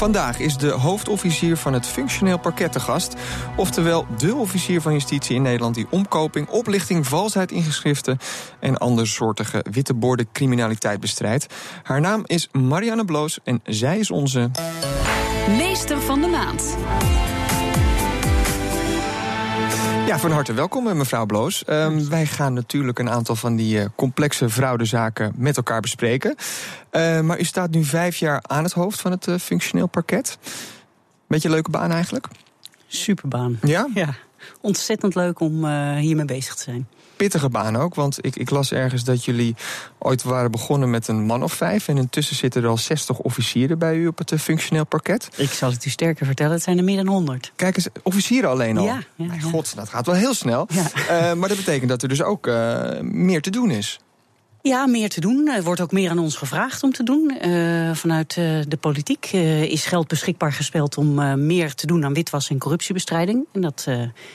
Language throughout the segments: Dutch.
Vandaag is de hoofdofficier van het functioneel parket te gast. Oftewel de officier van justitie in Nederland die omkoping, oplichting, valsheid in geschriften en andersoortige witte borden criminaliteit bestrijdt. Haar naam is Marianne Bloos en zij is onze. Meester van de maand. Ja, van harte welkom, eh, mevrouw Bloos. Um, wij gaan natuurlijk een aantal van die uh, complexe fraudezaken met elkaar bespreken. Uh, maar u staat nu vijf jaar aan het hoofd van het uh, functioneel parket. Beetje een leuke baan eigenlijk? Superbaan. Ja? Ja, ontzettend leuk om hiermee bezig te zijn pittige baan ook. Want ik, ik, las ergens dat jullie ooit waren begonnen met een man of vijf. En intussen zitten er al 60 officieren bij u op het functioneel parket. Ik zal het u sterker vertellen, het zijn er meer dan 100. Kijk eens, officieren alleen al. Ja, ja, Mijn god, dat gaat wel heel snel. Ja. Uh, maar dat betekent dat er dus ook uh, meer te doen is. Ja, meer te doen. Er wordt ook meer aan ons gevraagd om te doen. Uh, vanuit uh, de politiek uh, is geld beschikbaar gespeld om meer te doen aan witwas en corruptiebestrijding. En dat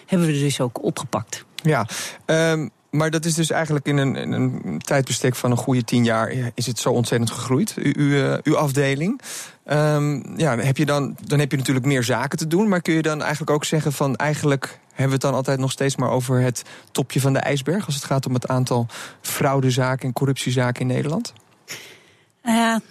hebben we dus ook opgepakt. Ja, um, maar dat is dus eigenlijk in een, een tijdbestek van een goede tien jaar is het zo ontzettend gegroeid, u, u, uw afdeling. Um, ja, heb je dan, dan heb je natuurlijk meer zaken te doen. Maar kun je dan eigenlijk ook zeggen van eigenlijk hebben we het dan altijd nog steeds maar over het topje van de ijsberg als het gaat om het aantal fraudezaken en corruptiezaken in Nederland? Ja.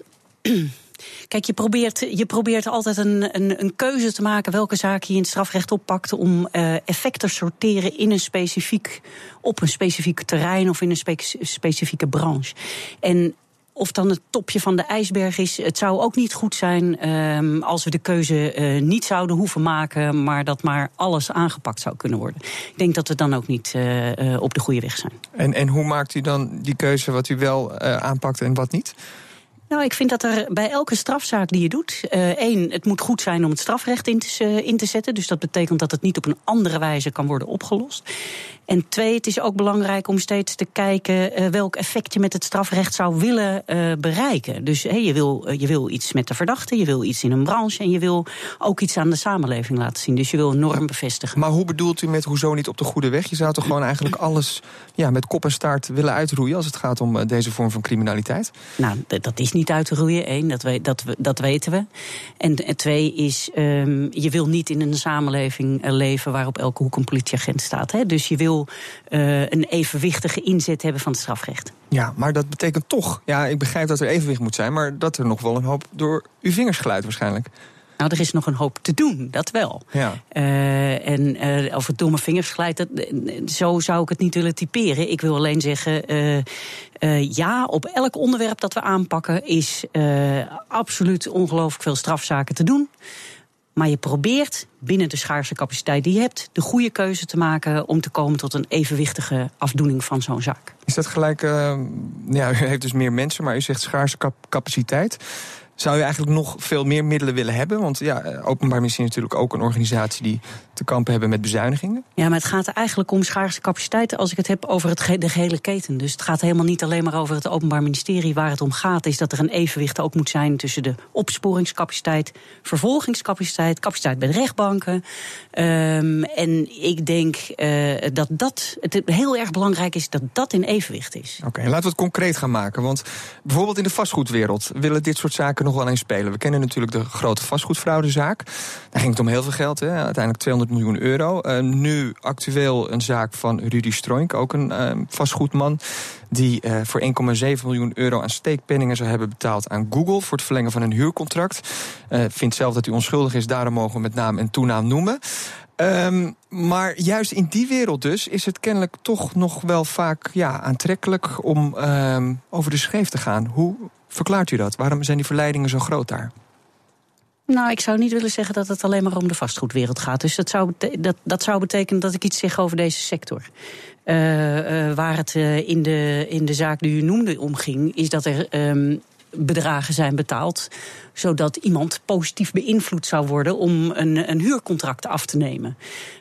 Kijk, je probeert, je probeert altijd een, een, een, keuze te maken welke zaak je in het strafrecht oppakt om uh, effecten te sorteren in een specifiek, op een specifiek terrein of in een spe specifieke branche. En of dan het topje van de ijsberg is. Het zou ook niet goed zijn um, als we de keuze uh, niet zouden hoeven maken, maar dat maar alles aangepakt zou kunnen worden. Ik denk dat we dan ook niet uh, op de goede weg zijn. En, en hoe maakt u dan die keuze wat u wel aanpakt en wat niet? Nou, ik vind dat er bij elke strafzaak die je doet, uh, één, het moet goed zijn om het strafrecht in te, in te zetten. Dus dat betekent dat het niet op een andere wijze kan worden opgelost. En twee, het is ook belangrijk om steeds te kijken uh, welk effect je met het strafrecht zou willen uh, bereiken. Dus hey, je, wil, je wil iets met de verdachte, je wil iets in een branche en je wil ook iets aan de samenleving laten zien. Dus je wil een norm bevestigen. Maar hoe bedoelt u met hoezo niet op de goede weg? Je zou toch gewoon eigenlijk alles ja, met kop en staart willen uitroeien als het gaat om deze vorm van criminaliteit? Nou, dat is niet uit te roeien. Eén, dat, we, dat, we, dat weten we. En twee is, um, je wil niet in een samenleving leven waarop elke hoek een politieagent staat. Hè? Dus je wil uh, een evenwichtige inzet hebben van het strafrecht. Ja, maar dat betekent toch, ja, ik begrijp dat er evenwicht moet zijn, maar dat er nog wel een hoop door uw vingers glijdt waarschijnlijk. Nou, er is nog een hoop te doen, dat wel. Ja. Uh, en uh, of het door mijn vingers glijdt, dat, zo zou ik het niet willen typeren. Ik wil alleen zeggen, uh, ja, op elk onderwerp dat we aanpakken is absoluut ongelooflijk veel strafzaken te doen. Maar je probeert binnen de schaarse capaciteit die je hebt, de goede keuze te maken om te komen tot een evenwichtige afdoening van zo'n zaak. Is dat gelijk, ja, u heeft dus meer mensen, maar u zegt schaarse capaciteit. Zou je eigenlijk nog veel meer middelen willen hebben? Want ja, Openbaar Ministerie is natuurlijk ook een organisatie die te kampen hebben met bezuinigingen. Ja, maar het gaat eigenlijk om schaarse capaciteiten als ik het heb over het ge de gehele keten. Dus het gaat helemaal niet alleen maar over het Openbaar Ministerie. Waar het om gaat is dat er een evenwicht ook moet zijn tussen de opsporingscapaciteit, vervolgingscapaciteit, capaciteit bij de rechtbanken. Um, en ik denk uh, dat dat het heel erg belangrijk is dat dat in evenwicht is. Oké, okay, laten we het concreet gaan maken. Want bijvoorbeeld in de vastgoedwereld willen dit soort zaken nog wel eens spelen. We kennen natuurlijk de grote vastgoedfraudezaak. Daar ging het om heel veel geld, hè? uiteindelijk 200 miljoen euro. Uh, nu actueel een zaak van Rudy Stroink, ook een uh, vastgoedman. Die uh, voor 1,7 miljoen euro aan steekpenningen zou hebben betaald aan Google. voor het verlengen van een huurcontract. vindt zelf dat hij onschuldig is, daarom mogen we met naam en toenaam noemen. Um, maar juist in die wereld dus is het kennelijk toch nog wel vaak ja, aantrekkelijk om um, over de scheef te gaan. Hoe verklaart u dat? Waarom zijn die verleidingen zo groot daar? Nou, ik zou niet willen zeggen dat het alleen maar om de vastgoedwereld gaat. Dus dat zou, dat, dat zou betekenen dat ik iets zeg over deze sector. Uh, uh, waar het uh, in, de, in de zaak die u noemde om ging, is dat er um, bedragen zijn betaald. Zodat iemand positief beïnvloed zou worden om een, een huurcontract af te nemen.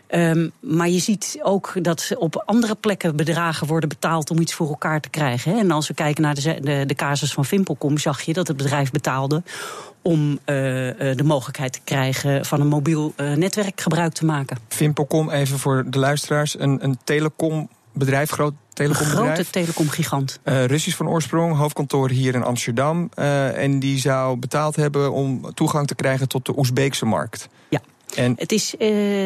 Um, maar je ziet ook dat op andere plekken bedragen worden betaald om iets voor elkaar te krijgen. En als we kijken naar de, de, de casus van Vimpelcom, zag je dat het bedrijf betaalde om uh, de mogelijkheid te krijgen van een mobiel uh, netwerk gebruik te maken. Vimpelcom, even voor de luisteraars, een, een telecombedrijf, groot telecombedrijf. Een grote telecomgigant. Uh, Russisch van oorsprong, hoofdkantoor hier in Amsterdam. en die zou betaald hebben om toegang te krijgen tot de Oezbeekse markt. Ja. En het is uh,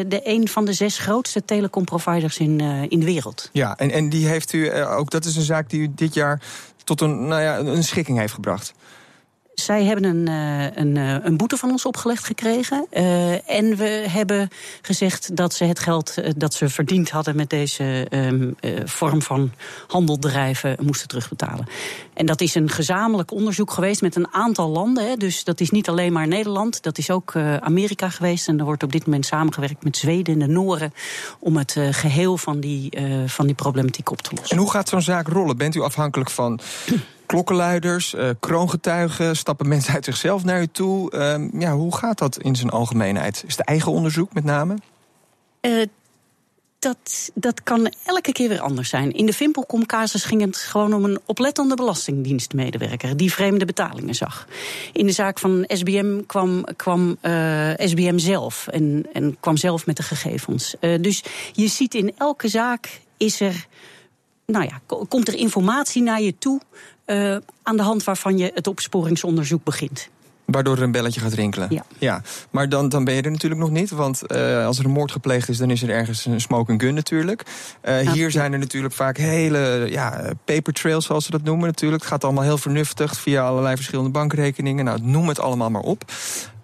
de een van de zes grootste telecomproviders in, in de wereld. Ja, en, en die heeft u ook, dat is een zaak die u dit jaar tot een, nou ja, een schikking heeft gebracht. Zij hebben een, een, een, boete van ons opgelegd gekregen. Uh, en we hebben gezegd dat ze het geld dat ze verdiend hadden met deze uh, vorm van handeldrijven moesten terugbetalen. En dat is een gezamenlijk onderzoek geweest met een aantal landen. Hè. Dus dat is niet alleen maar Nederland, dat is ook Amerika geweest. En er wordt op dit moment samengewerkt met Zweden en de Noren om het geheel van die, van die problematiek op te lossen. En hoe gaat zo'n zaak rollen? Bent u afhankelijk van klokkenluiders, uh, kroongetuigen? Stappen mensen uit zichzelf naar u toe? Uh, ja, hoe gaat dat in zijn algemeenheid? Is het eigen onderzoek met name? Uh, dat, dat kan elke keer weer anders zijn. In de Vimpelcom-casus ging het gewoon om een oplettende belastingdienstmedewerker die vreemde betalingen zag. In de zaak van SBM kwam, kwam uh, SBM zelf en, en kwam zelf met de gegevens. Dus je ziet in elke zaak is er nou ja, komt er informatie naar je toe uh, aan de hand waarvan je het opsporingsonderzoek begint. Waardoor er een belletje gaat rinkelen. Ja. ja. Maar dan, dan ben je er natuurlijk nog niet. Want uh, als er een moord gepleegd is, dan is er ergens een smoke gun natuurlijk. Uh, ja, hier zijn er natuurlijk vaak hele ja, paper trails, zoals ze dat noemen natuurlijk. Het gaat allemaal heel vernuftig via allerlei verschillende bankrekeningen. Nou, noem het allemaal maar op.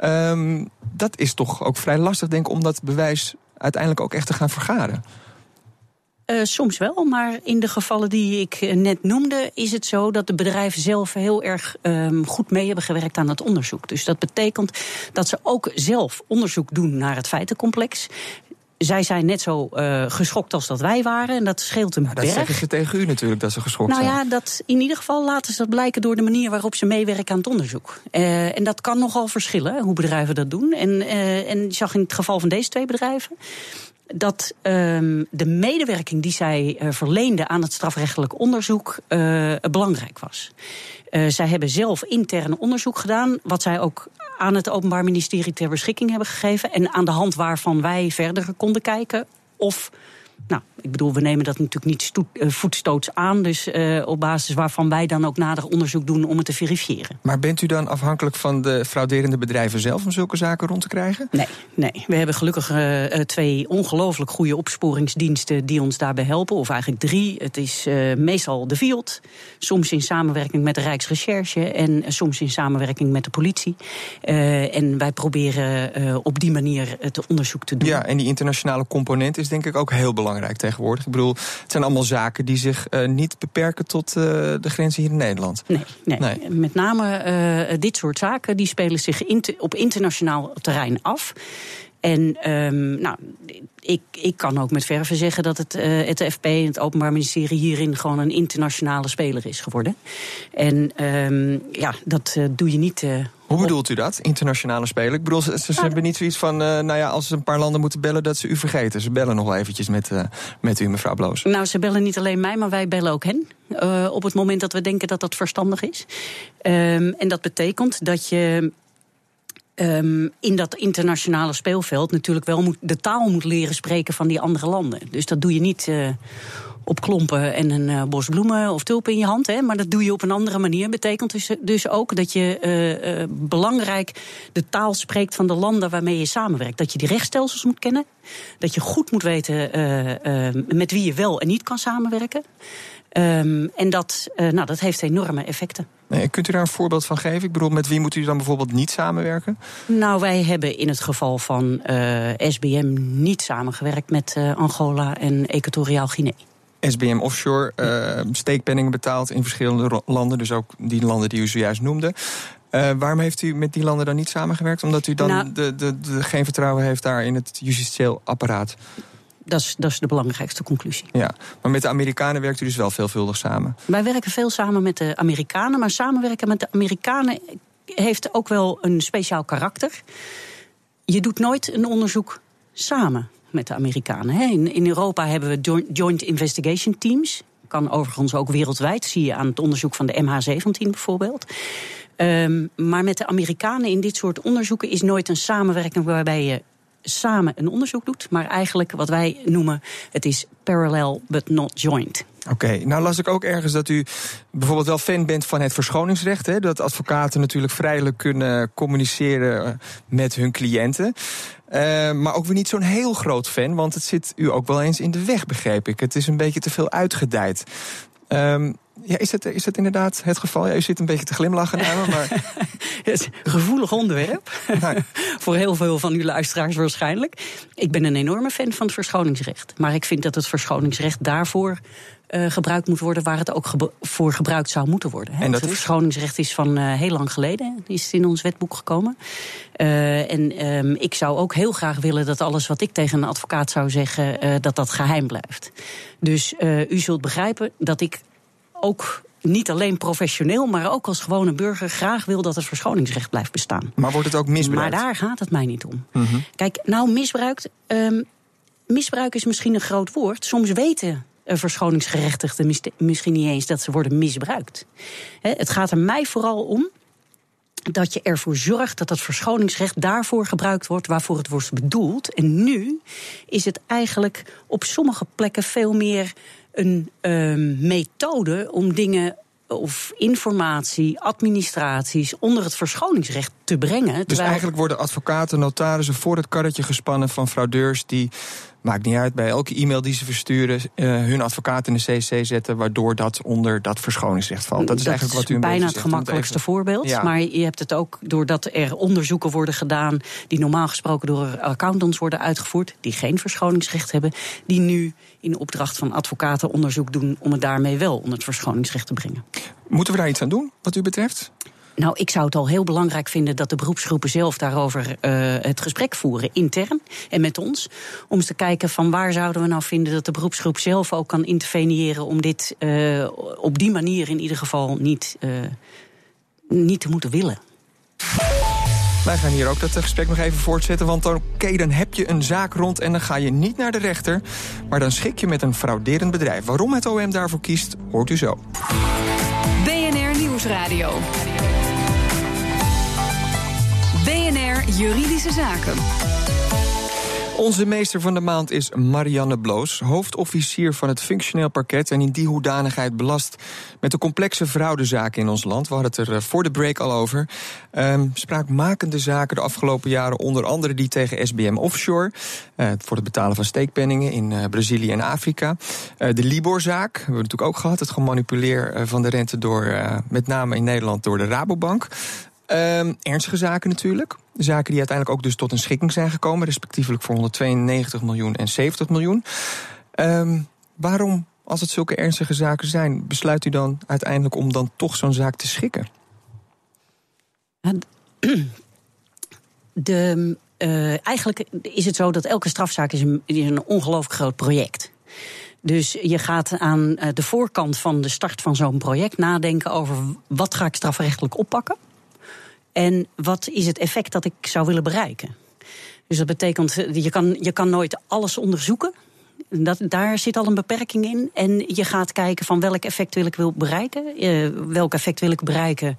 Um, dat is toch ook vrij lastig, denk ik, om dat bewijs uiteindelijk ook echt te gaan vergaren. Uh, soms wel, maar in de gevallen die ik net noemde, is het zo dat de bedrijven zelf heel erg um, goed mee hebben gewerkt aan het onderzoek. Dus dat betekent dat ze ook zelf onderzoek doen naar het feitencomplex. Zij zijn net zo uh, geschokt als dat wij waren. En dat scheelt een nou, berg. Dat zeggen ze tegen u natuurlijk, dat ze geschokt nou zijn. Nou ja, dat, in ieder geval laten ze dat blijken door de manier waarop ze meewerken aan het onderzoek. Uh, en dat kan nogal verschillen, hoe bedrijven dat doen. En, uh, en je zag in het geval van deze twee bedrijven dat um, de medewerking die zij uh, verleende aan het strafrechtelijk onderzoek uh, belangrijk was. Uh, zij hebben zelf intern onderzoek gedaan, wat zij ook aan het Openbaar Ministerie ter beschikking hebben gegeven. En aan de hand waarvan wij verder konden kijken of nou, ik bedoel, we nemen dat natuurlijk niet stoet, uh, voetstoots aan. Dus uh, op basis waarvan wij dan ook nader onderzoek doen om het te verifiëren. Maar bent u dan afhankelijk van de frauderende bedrijven zelf om zulke zaken rond te krijgen? Nee, nee. we hebben gelukkig uh, twee ongelooflijk goede opsporingsdiensten die ons daarbij helpen. Of eigenlijk drie. Het is meestal de Field, soms in samenwerking met de Rijksrecherche en soms in samenwerking met de politie. en wij proberen op die manier het onderzoek te doen. Ja, en die internationale component is denk ik ook heel belangrijk tegenwoordig. Ik bedoel, het zijn allemaal zaken die zich uh, niet beperken tot uh, de grenzen hier in Nederland. Nee, nee. nee. met name uh, dit soort zaken die spelen zich inter op internationaal terrein af. En um, nou, ik, ik kan ook met verve zeggen dat het, uh, het FP en het Openbaar Ministerie hierin gewoon een internationale speler is geworden. En um, ja, dat uh, doe je niet. Uh, hoe bedoelt u dat, internationale speler? Ik bedoel, ze, ze nou, hebben niet zoiets van, uh, nou ja, als ze een paar landen moeten bellen, dat ze u vergeten. Ze bellen nog wel eventjes met, uh, met u, mevrouw Bloos. Nou, ze bellen niet alleen mij, maar wij bellen ook hen. Uh, op het moment dat we denken dat dat verstandig is. Um, en dat betekent dat je um, in dat internationale speelveld natuurlijk wel moet, de taal moet leren spreken van die andere landen. Dus dat doe je niet uh, op klompen en een uh, bos bloemen of tulpen in je hand. Hè, maar dat doe je op een andere manier. Betekent dus, dus ook dat je uh, uh, belangrijk de taal spreekt van de landen waarmee je samenwerkt. Dat je die rechtsstelsels moet kennen. Dat je goed moet weten met wie je wel en niet kan samenwerken. Um, en dat, nou, dat heeft enorme effecten. Nee, kunt u daar een voorbeeld van geven? Ik bedoel, met wie moet u dan bijvoorbeeld niet samenwerken? Nou, wij hebben in het geval van SBM niet samengewerkt met Angola en Equatoriaal Guinea. SBM Offshore, uh, steekpenningen betaald in verschillende landen, dus ook die landen die u zojuist noemde. Uh, waarom heeft u met die landen dan niet samengewerkt? Omdat u dan nou, de, de, de, geen vertrouwen heeft daar in het justitieel apparaat? Dat is, dat is de belangrijkste conclusie. Ja, maar met de Amerikanen werkt u dus wel veelvuldig samen? Wij werken veel samen met de Amerikanen, maar samenwerken met de Amerikanen heeft ook wel een speciaal karakter. Je doet nooit een onderzoek samen met de Amerikanen. In, in Europa hebben we Joint Investigation Teams. Kan overigens ook wereldwijd, zie je aan het onderzoek van de MH17 bijvoorbeeld. Um, maar met de Amerikanen in dit soort onderzoeken is nooit een samenwerking waarbij je samen een onderzoek doet, maar eigenlijk wat wij noemen: het is parallel but not joint. Oké, nou las ik ook ergens dat u bijvoorbeeld wel fan bent van het verschoningsrecht. Hè? Dat advocaten natuurlijk vrijelijk kunnen communiceren eh, met hun cliënten. Uh, maar ook weer niet zo'n heel groot fan, want het zit u ook wel eens in de weg, begreep ik. Het is een beetje te veel uitgedijd. Um, ja, is het, is het inderdaad het geval? Ja, u zit een beetje te glimlachen naar me, maar... het is een gevoelig onderwerp. Voor heel veel van uw luisteraars waarschijnlijk. Ik ben een enorme fan van het verschoningsrecht. Maar ik vind dat het verschoningsrecht daarvoor uh, gebruikt moet worden waar het ook voor gebruikt zou moeten worden. Hè. En dat het verschoningsrecht is van uh, heel lang geleden, is in ons wetboek gekomen. Uh, en um, ik zou ook heel graag willen dat alles wat ik tegen een advocaat zou zeggen, dat dat geheim blijft. Dus u zult begrijpen dat ik ook niet alleen professioneel, maar ook als gewone burger graag wil dat het verschoningsrecht blijft bestaan. Maar wordt het ook misbruikt? Maar daar gaat het mij niet om. Mm -hmm. Kijk, nou misbruikt. Um, misbruik is misschien een groot woord. Soms weten verschoningsgerechtigden misschien niet eens dat ze worden misbruikt. Het gaat er mij vooral om dat je ervoor zorgt dat dat verschoningsrecht daarvoor gebruikt wordt waarvoor het wordt bedoeld. En nu is het eigenlijk op sommige plekken veel meer een um, methode om dingen of informatie, administraties onder het verschoningsrecht te brengen. Dus eigenlijk worden advocaten, notarissen voor het karretje gespannen van fraudeurs die Maakt niet uit, bij elke e-mail die ze versturen, uh, hun advocaat in de CC zetten, waardoor dat onder dat verschoningsrecht valt. Dat is eigenlijk wat u een bijna het gemakkelijkste voorbeeld. Maar je hebt het ook doordat er onderzoeken worden gedaan die normaal gesproken door accountants worden uitgevoerd, die geen verschoningsrecht hebben, die nu in opdracht van advocaten onderzoek doen om het daarmee wel onder het verschoningsrecht te brengen. Moeten we daar iets aan doen, wat u betreft? Nou, ik zou het al heel belangrijk vinden dat de beroepsgroepen zelf daarover uh, het gesprek voeren, intern en met ons. Om eens te kijken van waar zouden we nou vinden dat de beroepsgroep zelf ook kan interveneren om dit uh, op die manier in ieder geval niet, uh, niet te moeten willen. Wij gaan hier ook dat gesprek nog even voortzetten. Want oké, okay, dan heb je een zaak rond en dan ga je niet naar de rechter. Maar dan schik je met een frauderend bedrijf. Waarom het OM daarvoor kiest, hoort u zo. BNR Nieuwsradio. Juridische Zaken. Onze meester van de maand is Marianne Bloos, hoofdofficier van het functioneel parket en in die hoedanigheid belast met de complexe fraudezaken in ons land. We hadden het er eh, voor de break al over. Um, spraakmakende zaken de afgelopen jaren, onder andere die tegen SBM Offshore, uh, voor het betalen van steekpenningen in uh, Brazilië en Afrika. De Libor-zaak hebben we natuurlijk ook gehad, het gemanipuleer van de rente door, met name in Nederland, door de Rabobank. Um, ernstige zaken natuurlijk. Zaken die uiteindelijk ook dus tot een schikking zijn gekomen, respectievelijk voor 192 miljoen en 70 miljoen. Um, waarom, als het zulke ernstige zaken zijn, besluit u dan uiteindelijk om dan toch zo'n zaak te schikken? De, uh, eigenlijk is het zo dat elke strafzaak is een, is een ongelooflijk groot project. Dus je gaat aan eh, de voorkant van de start van zo'n project nadenken over wat ga ik strafrechtelijk oppakken. En wat is het effect dat ik zou willen bereiken? Dus dat betekent, je kan, je kan nooit alles onderzoeken. Dat, daar zit al een beperking in. En je gaat kijken van welk effect wil ik wil bereiken. Uh, welk effect wil ik bereiken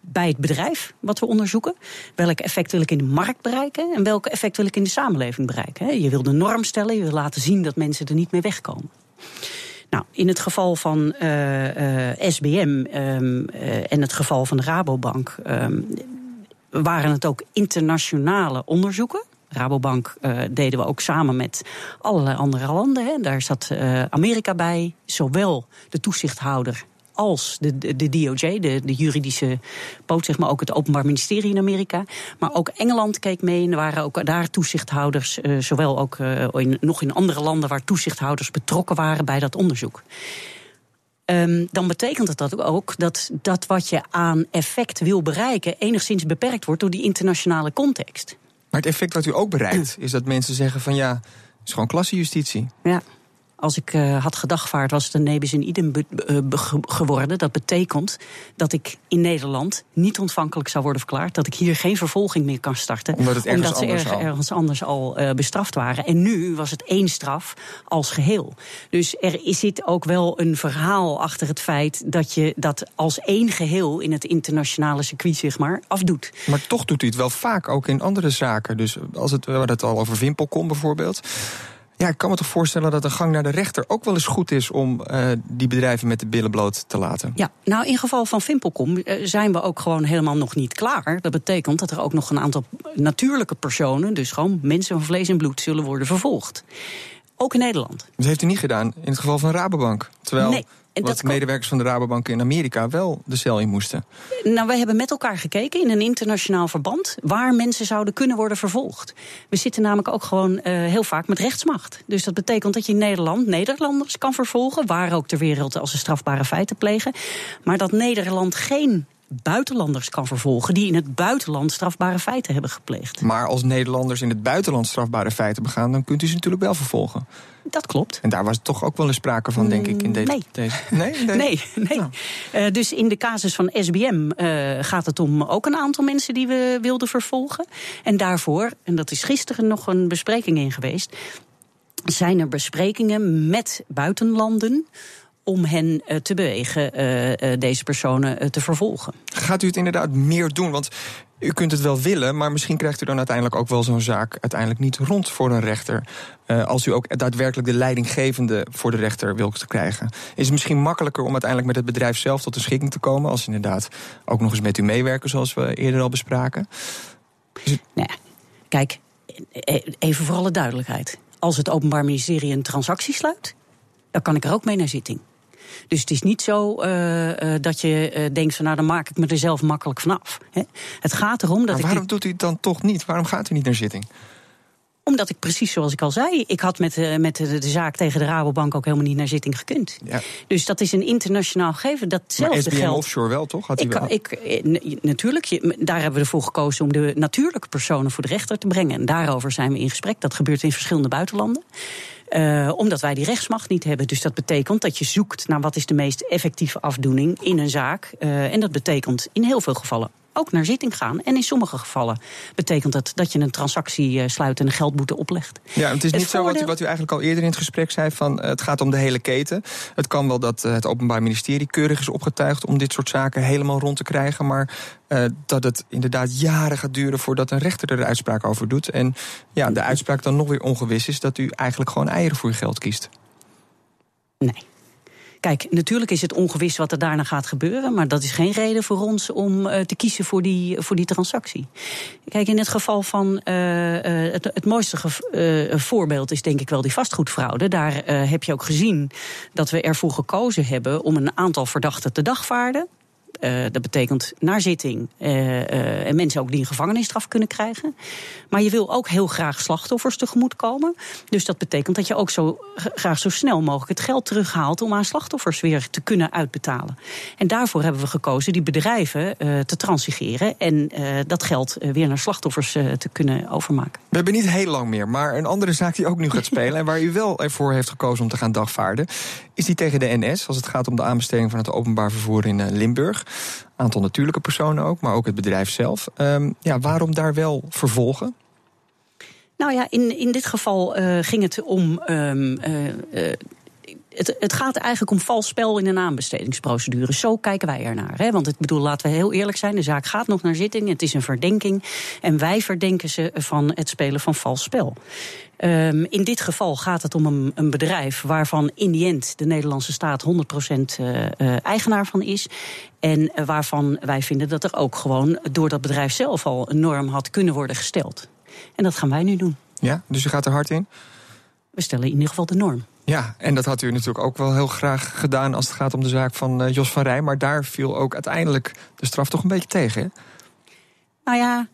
bij het bedrijf wat we onderzoeken. Welk effect wil ik in de markt bereiken. En welk effect wil ik in de samenleving bereiken. Je wil de norm stellen, je wil laten zien dat mensen er niet mee wegkomen. Nou, in het geval van uh, uh, SBM um, uh, en het geval van de Rabobank um, waren het ook internationale onderzoeken. Rabobank deden we ook samen met allerlei andere landen. Hè. Daar zat Amerika bij, zowel de toezichthouder als de, de, de DOJ, de, de juridische poot, zeg maar ook het Openbaar Ministerie in Amerika. Maar ook Engeland keek mee en er waren ook daar toezichthouders, uh, zowel ook uh, in, nog in andere landen waar toezichthouders betrokken waren bij dat onderzoek. Um, dan betekent het dat ook dat dat wat je aan effect wil bereiken enigszins beperkt wordt door die internationale context. Maar het effect wat u ook bereikt is dat mensen zeggen van ja, is gewoon klassejustitie. Ja. Als ik uh, had gedagvaard, was het een nebis in idem uh, geworden. Dat betekent dat ik in Nederland niet ontvankelijk zou worden verklaard. Dat ik hier geen vervolging meer kan starten. Omdat, het ergens omdat ze anders ergens, al. ergens anders al uh, bestraft waren. En nu was het één straf als geheel. Dus er zit ook wel een verhaal achter het feit dat je dat als één geheel in het internationale circuit, zeg maar, afdoet. Maar toch doet hij het wel vaak ook in andere zaken. Dus als het, we hadden het al over Wimpelkom bijvoorbeeld. Ja, ik kan me toch voorstellen dat een gang naar de rechter ook wel eens goed is om uh, die bedrijven met de billen bloot te laten. Ja, nou in geval van Vimpelkom uh, zijn we ook gewoon helemaal nog niet klaar. Dat betekent dat er ook nog een aantal natuurlijke personen, dus gewoon mensen van vlees en bloed, zullen worden vervolgd. Ook in Nederland. Dat heeft u niet gedaan in het geval van Rabobank. Terwijl nee. En wat medewerkers van de Rabobank in Amerika wel de cel in moesten. Nou, wij hebben met elkaar gekeken in een internationaal verband waar mensen zouden kunnen worden vervolgd. We zitten namelijk ook gewoon uh, heel vaak met rechtsmacht. Dus dat betekent dat je in Nederland Nederlanders kan vervolgen, waar ook ter wereld als ze strafbare feiten plegen. Maar dat Nederland geen buitenlanders kan vervolgen die in het buitenland strafbare feiten hebben gepleegd. Maar als Nederlanders in het buitenland strafbare feiten begaan, dan kunt u ze natuurlijk wel vervolgen. Dat klopt. En daar was toch ook wel eens sprake van, denk ik, in de nee. deze. Nee, nee, nee. nee. Nou. Uh, dus in de casus van SBM uh, gaat het om ook een aantal mensen die we wilden vervolgen. En daarvoor, en dat is gisteren nog een bespreking in geweest, zijn er besprekingen met buitenlanden om hen uh, te bewegen uh, uh, deze personen te vervolgen. Gaat u het inderdaad meer doen? Want u kunt het wel willen, maar misschien krijgt u dan uiteindelijk ook wel zo'n zaak uiteindelijk niet rond voor een rechter. als u ook daadwerkelijk de leidinggevende voor de rechter wilt krijgen. Is het misschien makkelijker om uiteindelijk met het bedrijf zelf tot een schikking te komen, als inderdaad ook nog eens met u meewerken, zoals we eerder al bespraken? Het... Nou ja, kijk, even voor alle duidelijkheid. Als het Openbaar Ministerie een transactie sluit, dan kan ik er ook mee naar zitting. Dus het is niet zo uh, uh, dat je uh, denkt van nou dan maak ik me er zelf makkelijk vanaf. Hè? Het gaat erom dat maar waarom ik. doet u het dan toch niet? Waarom gaat u niet naar zitting? Omdat ik precies zoals ik al zei, ik had met, uh, met de, de, zaak tegen de Rabobank ook helemaal niet naar zitting gekund. Ja. Dus dat is een internationaal gegeven. Datzelfde maar SBM geldt. offshore wel, toch? Had ik, wel? ik, natuurlijk, je, daar hebben we ervoor gekozen om de natuurlijke personen voor de rechter te brengen. En daarover zijn we in gesprek. Dat gebeurt in verschillende buitenlanden. Uh, omdat wij die rechtsmacht niet hebben. Dus dat betekent dat je zoekt naar wat is de meest effectieve afdoening in een zaak. Uh, en dat betekent in heel veel gevallen ook naar zitting gaan. En in sommige gevallen betekent dat dat je een transactie uh, sluit en een geldboete oplegt. Ja, het is niet het zo wat u, wat u eigenlijk al eerder in het gesprek zei: van uh, het gaat om de hele keten. Het kan wel dat uh, het Openbaar Ministerie keurig is opgetuigd om dit soort zaken helemaal rond te krijgen. Maar dat het inderdaad jaren gaat duren voordat een rechter er de uitspraak over doet. En ja, de uitspraak dan nog weer ongewis is dat u eigenlijk gewoon eieren voor uw geld kiest. Nee. Kijk, natuurlijk is het ongewis wat er daarna gaat gebeuren, maar dat is geen reden voor ons om uh, te kiezen voor die, voor die transactie. Kijk, in het geval van uh, uh, het, het mooiste voorbeeld is denk ik wel die vastgoedfraude. Daar heb je ook gezien dat we ervoor gekozen hebben om een aantal verdachten te dagvaarden. Uh, dat betekent naar zitting uh, uh, en mensen ook die een gevangenisstraf kunnen krijgen. Maar je wil ook heel graag slachtoffers tegemoet komen. Dus dat betekent dat je ook zo graag zo snel mogelijk het geld terughaalt om aan slachtoffers weer te kunnen uitbetalen. En daarvoor hebben we gekozen die bedrijven te transigeren en dat geld weer naar slachtoffers te kunnen overmaken. We hebben niet heel lang meer, maar een andere zaak die ook nu gaat spelen en waar u wel ervoor heeft gekozen om te gaan dagvaarden, is die tegen de NS als het gaat om de aanbesteding van het openbaar vervoer in Limburg aantal natuurlijke personen ook, maar ook het bedrijf zelf. Um, ja, waarom daar wel vervolgen? Nou ja, in, in dit geval uh, ging het om. Um, uh, uh, het, het, gaat eigenlijk om vals spel in een aanbestedingsprocedure. Zo kijken wij ernaar. Hè? Want ik bedoel, laten we heel eerlijk zijn: de zaak gaat nog naar zitting. Het is een verdenking. En wij verdenken ze van het spelen van vals spel. Um, in dit geval gaat het om een, een, bedrijf waarvan in die end de Nederlandse staat 100% uh, uh, eigenaar van is. En waarvan wij vinden dat er ook gewoon door dat bedrijf zelf al een norm had kunnen worden gesteld. En dat gaan wij nu doen. Ja, dus u gaat er hard in? We stellen in ieder geval de norm. Ja, en dat had u natuurlijk ook wel heel graag gedaan als het gaat om de zaak van uh, Jos van Rij. Maar daar viel ook uiteindelijk de straf toch een beetje tegen, hè? Nou ja,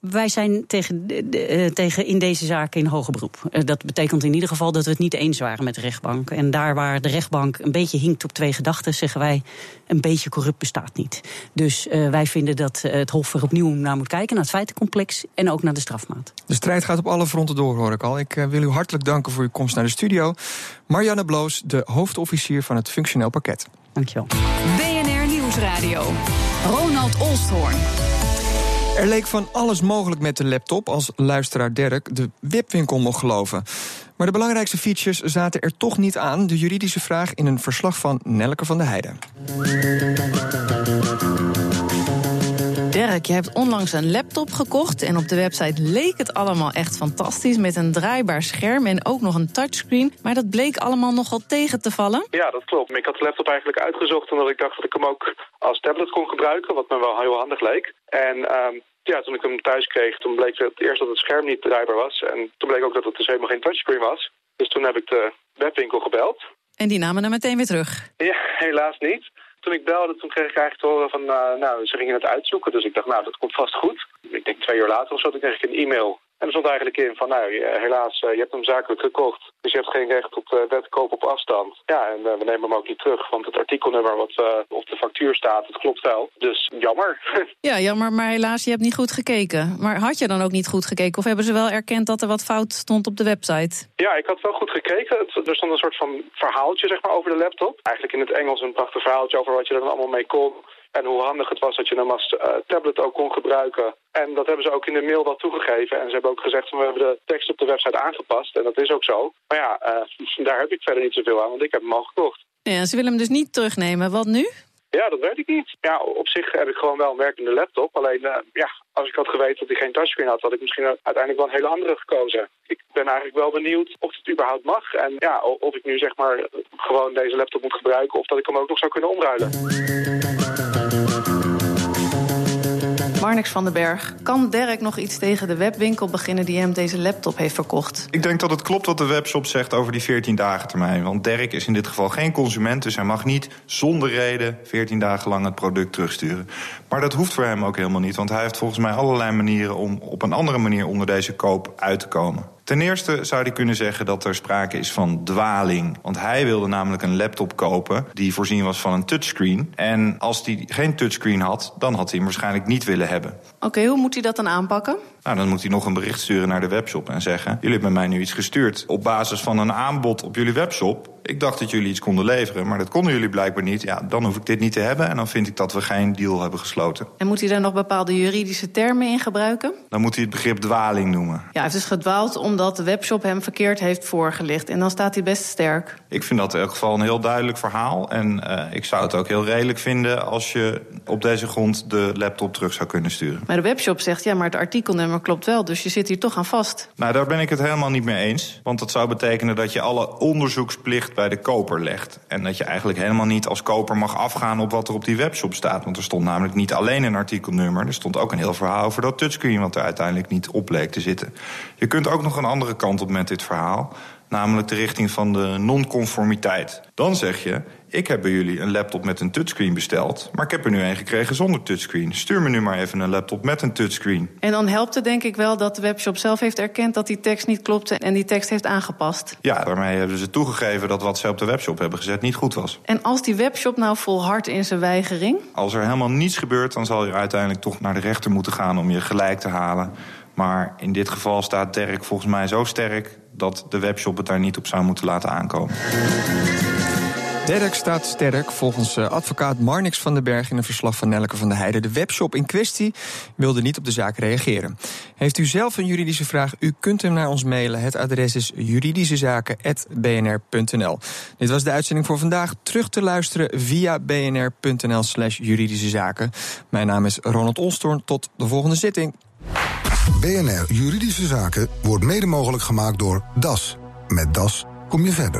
wij zijn tegen, uh, tegen in deze zaak in hoger beroep. Uh, dat betekent in ieder geval dat we het niet eens waren met de rechtbank. En daar waar de rechtbank een beetje hinkt op twee gedachten, zeggen wij: een beetje corrupt bestaat niet. Dus uh, wij vinden dat het Hof er opnieuw naar moet kijken, naar het feitencomplex en ook naar de strafmaat. De strijd gaat op alle fronten door, hoor ik al. Ik wil u hartelijk danken voor uw komst naar de studio. Marianne Bloos, de hoofdofficier van het functioneel pakket. Dankjewel. BNR Nieuwsradio. Ronald Olsthoorn. Er leek van alles mogelijk met de laptop als luisteraar Dirk de webwinkel mocht geloven. Maar de belangrijkste features zaten er toch niet aan. De juridische vraag in een verslag van Nelke van der Heijden. Dirk, je hebt onlangs een laptop gekocht en op de website leek het allemaal echt fantastisch met een draaibaar scherm en ook nog een touchscreen. Maar dat bleek allemaal nogal tegen te vallen. Ja, dat klopt. Ik had de laptop eigenlijk uitgezocht omdat ik dacht dat ik hem ook als tablet kon gebruiken, wat me wel heel handig leek. En um, ja, toen ik hem thuis kreeg, toen bleek het eerst dat het scherm niet draaibaar was. En toen bleek ook dat het dus helemaal geen touchscreen was. Dus toen heb ik de webwinkel gebeld. En die namen hem meteen weer terug? Ja, helaas niet. Toen ik belde, toen kreeg ik eigenlijk te horen van, uh, nou, ze gingen het uitzoeken. Dus ik dacht, nou, dat komt vast goed. Ik denk twee uur later of zo, toen kreeg ik een e-mail en er stond eigenlijk in van, nou, helaas, je hebt hem zakelijk gekocht. Dus je hebt geen recht op uh, wetkoop op afstand. Ja, en uh, we nemen hem ook niet terug, want het artikelnummer wat uh, op de factuur staat, het klopt wel. Dus jammer. ja, jammer, maar helaas, je hebt niet goed gekeken. Maar had je dan ook niet goed gekeken? Of hebben ze wel erkend dat er wat fout stond op de website? Ja, ik had wel goed gekeken. Er stond een soort van verhaaltje, zeg maar, over de laptop. Eigenlijk in het Engels een prachtig verhaaltje over wat je er dan allemaal mee kon. En hoe handig het was dat je hem als uh, tablet ook kon gebruiken. En dat hebben ze ook in de mail wel toegegeven. En ze hebben ook gezegd, we hebben de tekst op de website aangepast. En dat is ook zo. Maar ja, uh, daar heb ik verder niet zoveel aan, want ik heb hem al gekocht. Ja, ze willen hem dus niet terugnemen. Wat nu? Ja, dat weet ik niet. Ja, op zich heb ik gewoon wel een werkende laptop. Alleen, uh, ja, als ik had geweten dat hij geen touchscreen had, had ik misschien uiteindelijk wel een hele andere gekozen. Ik ben eigenlijk wel benieuwd of het überhaupt mag. En ja, of ik nu zeg maar gewoon deze laptop moet gebruiken of dat ik hem ook nog zou kunnen omruilen. Marnix van den Berg, kan Dirk nog iets tegen de webwinkel beginnen die hem deze laptop heeft verkocht? Ik denk dat het klopt wat de webshop zegt over die 14 dagen termijn. Want Dirk is in dit geval geen consument, dus hij mag niet zonder reden 14 dagen lang het product terugsturen. Maar dat hoeft voor hem ook helemaal niet, want hij heeft volgens mij allerlei manieren om op een andere manier onder deze koop uit te komen. Ten eerste zou hij kunnen zeggen dat er sprake is van dwaling. Want hij wilde namelijk een laptop kopen die voorzien was van een touchscreen. En als hij geen touchscreen had, dan had hij hem waarschijnlijk niet willen hebben. Oké, okay, hoe moet hij dat dan aanpakken? Nou, dan moet hij nog een bericht sturen naar de webshop en zeggen: Jullie hebben mij nu iets gestuurd op basis van een aanbod op jullie webshop. Ik dacht dat jullie iets konden leveren, maar dat konden jullie blijkbaar niet. Ja, dan hoef ik dit niet te hebben en dan vind ik dat we geen deal hebben gesloten. En moet hij daar nog bepaalde juridische termen in gebruiken? Dan moet hij het begrip dwaling noemen. Ja, hij heeft dus gedwaald omdat de webshop hem verkeerd heeft voorgelicht. En dan staat hij best sterk. Ik vind dat in elk geval een heel duidelijk verhaal. En uh, ik zou het ook heel redelijk vinden als je op deze grond de laptop terug zou kunnen sturen. Maar de webshop zegt ja, maar het artikelnummer klopt wel. Dus je zit hier toch aan vast. Nou, daar ben ik het helemaal niet mee eens. Want dat zou betekenen dat je alle onderzoeksplicht bij de koper legt. En dat je eigenlijk helemaal niet als koper mag afgaan op wat er op die webshop staat. Want er stond namelijk niet alleen een artikelnummer. Er stond ook een heel verhaal over dat touchscreen wat er uiteindelijk niet op bleek te zitten. Je kunt ook nog een andere kant op met dit verhaal. Namelijk de richting van de non-conformiteit. Dan zeg je, ik heb bij jullie een laptop met een touchscreen besteld... maar ik heb er nu een gekregen zonder touchscreen. Stuur me nu maar even een laptop met een touchscreen. En dan helpt het denk ik wel dat de webshop zelf heeft erkend... dat die tekst niet klopte en die tekst heeft aangepast. Ja, daarmee hebben ze toegegeven dat wat ze op de webshop hebben gezet niet goed was. En als die webshop nou volhardt in zijn weigering? Als er helemaal niets gebeurt, dan zal je uiteindelijk toch naar de rechter moeten gaan... om je gelijk te halen. Maar in dit geval staat Dirk volgens mij zo sterk... dat de webshop het daar niet op zou moeten laten aankomen. Dirk staat sterk, volgens advocaat Marnix van den Berg in een verslag van Nelke van der Heijden. De webshop in kwestie wilde niet op de zaak reageren. Heeft u zelf een juridische vraag? U kunt hem naar ons mailen. Het adres is juridischezaken.bnr.nl. Dit was de uitzending voor vandaag. Terug te luisteren via bnr.nl/slash juridische zaken. Mijn naam is Ronald Olstorn. Tot de volgende zitting. BNR Juridische Zaken wordt mede mogelijk gemaakt door DAS. Met DAS kom je verder.